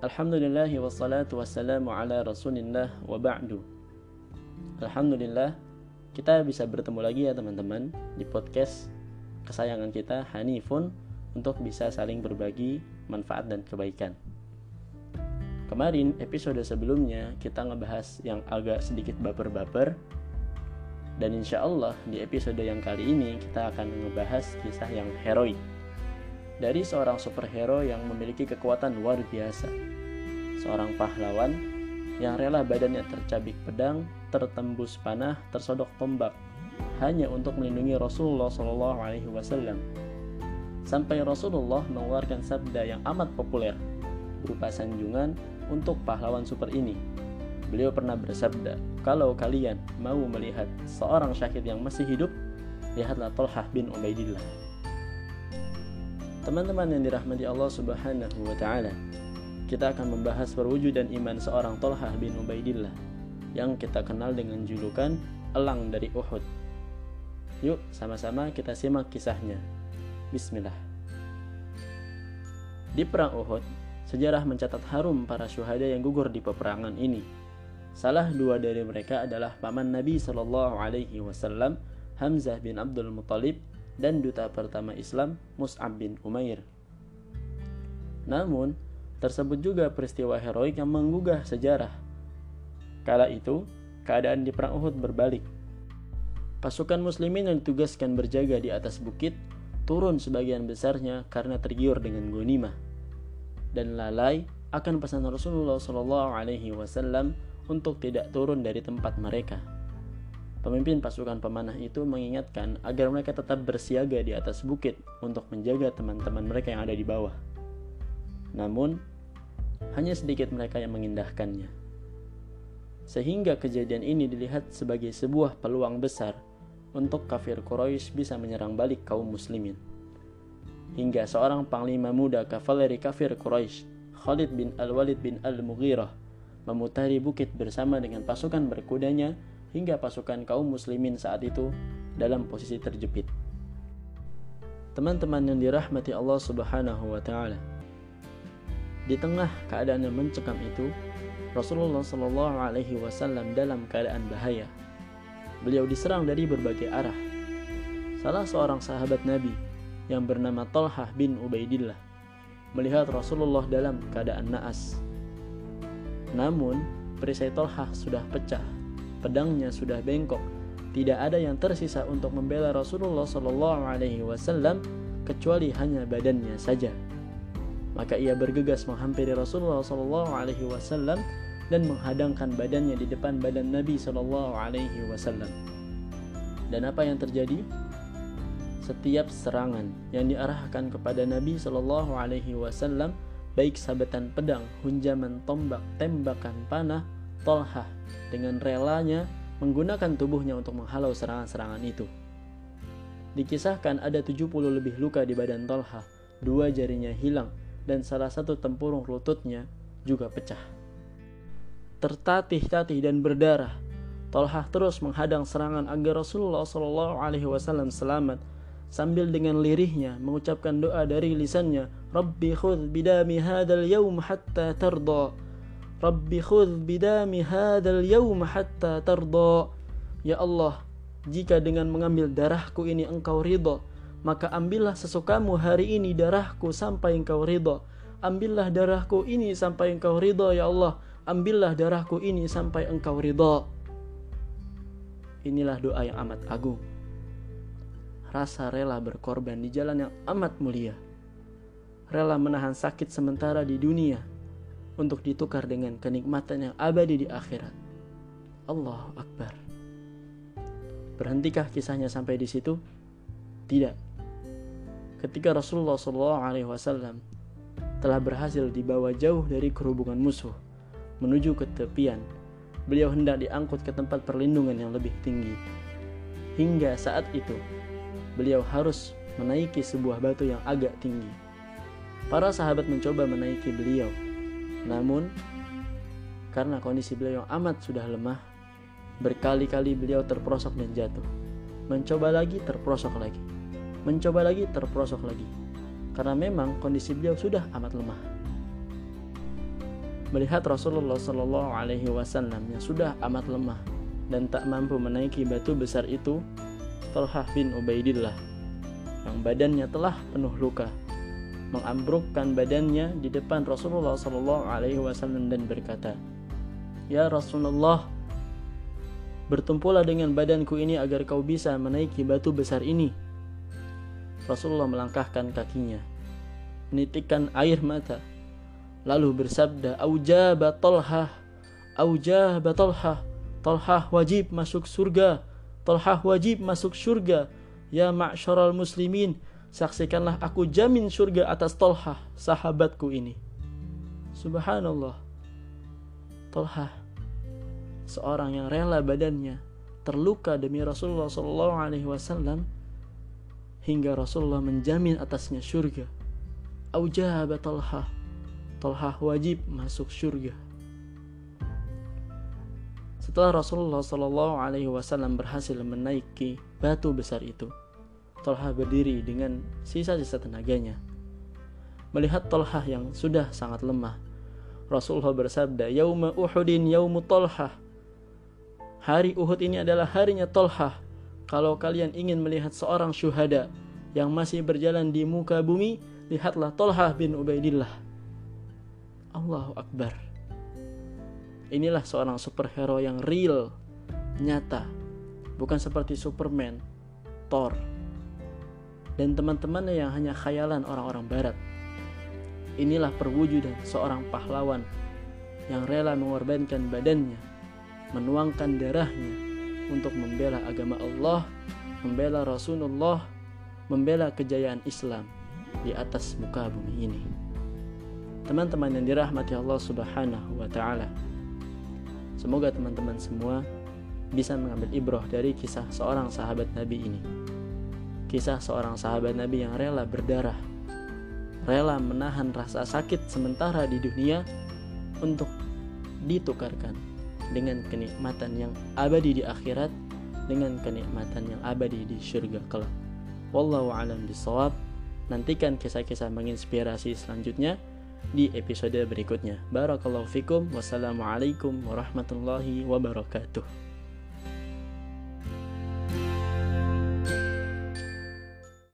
Alhamdulillah wassalatu wassalamu ala rasulillah wa ba'du. Alhamdulillah kita bisa bertemu lagi ya teman-teman di podcast kesayangan kita Hanifun untuk bisa saling berbagi manfaat dan kebaikan. Kemarin episode sebelumnya kita ngebahas yang agak sedikit baper-baper. Dan insya Allah di episode yang kali ini kita akan ngebahas kisah yang heroik dari seorang superhero yang memiliki kekuatan luar biasa. Seorang pahlawan yang rela badannya tercabik pedang, tertembus panah, tersodok tombak hanya untuk melindungi Rasulullah Shallallahu Alaihi Wasallam. Sampai Rasulullah mengeluarkan sabda yang amat populer berupa sanjungan untuk pahlawan super ini. Beliau pernah bersabda, kalau kalian mau melihat seorang syahid yang masih hidup, lihatlah Tolhah bin Ubaidillah. Teman-teman yang dirahmati Allah Subhanahu wa taala. Kita akan membahas perwujudan iman seorang Tolhah bin Ubaidillah yang kita kenal dengan julukan Elang dari Uhud. Yuk, sama-sama kita simak kisahnya. Bismillah. Di perang Uhud, sejarah mencatat harum para syuhada yang gugur di peperangan ini. Salah dua dari mereka adalah paman Nabi Shallallahu Alaihi Wasallam, Hamzah bin Abdul Muthalib dan duta pertama Islam Mus'ab bin Umair. Namun, tersebut juga peristiwa heroik yang menggugah sejarah. Kala itu, keadaan di perang Uhud berbalik. Pasukan muslimin yang ditugaskan berjaga di atas bukit turun sebagian besarnya karena tergiur dengan gonimah dan lalai akan pesan Rasulullah Shallallahu untuk tidak turun dari tempat mereka. Pemimpin pasukan pemanah itu mengingatkan agar mereka tetap bersiaga di atas bukit untuk menjaga teman-teman mereka yang ada di bawah. Namun, hanya sedikit mereka yang mengindahkannya. Sehingga kejadian ini dilihat sebagai sebuah peluang besar untuk kafir Quraisy bisa menyerang balik kaum muslimin. Hingga seorang panglima muda kavaleri kafir Quraisy, Khalid bin Al-Walid bin Al-Mughirah, memutari bukit bersama dengan pasukan berkudanya hingga pasukan kaum muslimin saat itu dalam posisi terjepit. Teman-teman yang dirahmati Allah Subhanahu wa taala. Di tengah keadaan yang mencekam itu, Rasulullah Shallallahu alaihi wasallam dalam keadaan bahaya. Beliau diserang dari berbagai arah. Salah seorang sahabat Nabi yang bernama Talhah bin Ubaidillah melihat Rasulullah dalam keadaan naas. Namun, perisai Talhah sudah pecah pedangnya sudah bengkok. Tidak ada yang tersisa untuk membela Rasulullah Shallallahu Alaihi Wasallam kecuali hanya badannya saja. Maka ia bergegas menghampiri Rasulullah Shallallahu Alaihi Wasallam dan menghadangkan badannya di depan badan Nabi Shallallahu Alaihi Wasallam. Dan apa yang terjadi? Setiap serangan yang diarahkan kepada Nabi Shallallahu Alaihi Wasallam, baik sabatan pedang, hunjaman tombak, tembakan panah, Tolhah dengan relanya menggunakan tubuhnya untuk menghalau serangan-serangan itu. Dikisahkan ada 70 lebih luka di badan Tolhah, dua jarinya hilang, dan salah satu tempurung lututnya juga pecah. Tertatih-tatih dan berdarah, Tolhah terus menghadang serangan agar Rasulullah Shallallahu Alaihi Wasallam selamat sambil dengan lirihnya mengucapkan doa dari lisannya Rabbi khudh bidami hadal yawm hatta tarda Rabbi khudh bidami hadal yawm hatta tarda. Ya Allah, jika dengan mengambil darahku ini engkau ridho, maka ambillah sesukamu hari ini darahku sampai engkau ridho. Ambillah darahku ini sampai engkau ridho ya Allah. Ambillah darahku ini sampai engkau ridho. Inilah doa yang amat agung. Rasa rela berkorban di jalan yang amat mulia. Rela menahan sakit sementara di dunia untuk ditukar dengan kenikmatan yang abadi di akhirat. Allah Akbar. Berhentikah kisahnya sampai di situ? Tidak. Ketika Rasulullah SAW telah berhasil dibawa jauh dari kerubungan musuh menuju ke tepian, beliau hendak diangkut ke tempat perlindungan yang lebih tinggi. Hingga saat itu, beliau harus menaiki sebuah batu yang agak tinggi. Para sahabat mencoba menaiki beliau, namun, karena kondisi beliau yang amat sudah lemah, berkali-kali beliau terprosok dan jatuh. Mencoba lagi, terprosok lagi. Mencoba lagi, terprosok lagi. Karena memang kondisi beliau sudah amat lemah. melihat Rasulullah Shallallahu Alaihi Wasallam yang sudah amat lemah dan tak mampu menaiki batu besar itu, Talhah bin Ubaidillah yang badannya telah penuh luka mengambrukkan badannya di depan Rasulullah Shallallahu Alaihi Wasallam dan berkata, Ya Rasulullah, bertumpulah dengan badanku ini agar kau bisa menaiki batu besar ini. Rasulullah melangkahkan kakinya, menitikkan air mata, lalu bersabda, Auja batolha, Auja batolha, Tolhah wajib masuk surga, Tolhah wajib masuk surga, Ya ma'syaral muslimin, saksikanlah aku jamin surga atas Tolhah, sahabatku ini. Subhanallah. Tolhah, seorang yang rela badannya terluka demi Rasulullah Shallallahu Alaihi Wasallam hingga Rasulullah menjamin atasnya surga. Aujaba Talha, Talha wajib masuk surga. Setelah Rasulullah Shallallahu Alaihi Wasallam berhasil menaiki batu besar itu, Talha berdiri dengan sisa-sisa tenaganya. Melihat Talha yang sudah sangat lemah, Rasulullah bersabda, "Yauma Uhudin yaumu Talha." Hari Uhud ini adalah harinya Talha. Kalau kalian ingin melihat seorang syuhada yang masih berjalan di muka bumi, lihatlah Talha bin Ubaidillah. Allahu Akbar. Inilah seorang superhero yang real, nyata, bukan seperti Superman, Thor, dan teman-temannya yang hanya khayalan orang-orang barat. Inilah perwujudan seorang pahlawan yang rela mengorbankan badannya, menuangkan darahnya untuk membela agama Allah, membela Rasulullah, membela kejayaan Islam di atas muka bumi ini. Teman-teman yang dirahmati Allah Subhanahu wa taala. Semoga teman-teman semua bisa mengambil ibroh dari kisah seorang sahabat Nabi ini. Kisah seorang sahabat Nabi yang rela berdarah, rela menahan rasa sakit sementara di dunia untuk ditukarkan dengan kenikmatan yang abadi di akhirat dengan kenikmatan yang abadi di surga kelak. Wallahu alam bisawab. Nantikan kisah-kisah menginspirasi selanjutnya di episode berikutnya. Barakallahu fikum. Wassalamualaikum warahmatullahi wabarakatuh.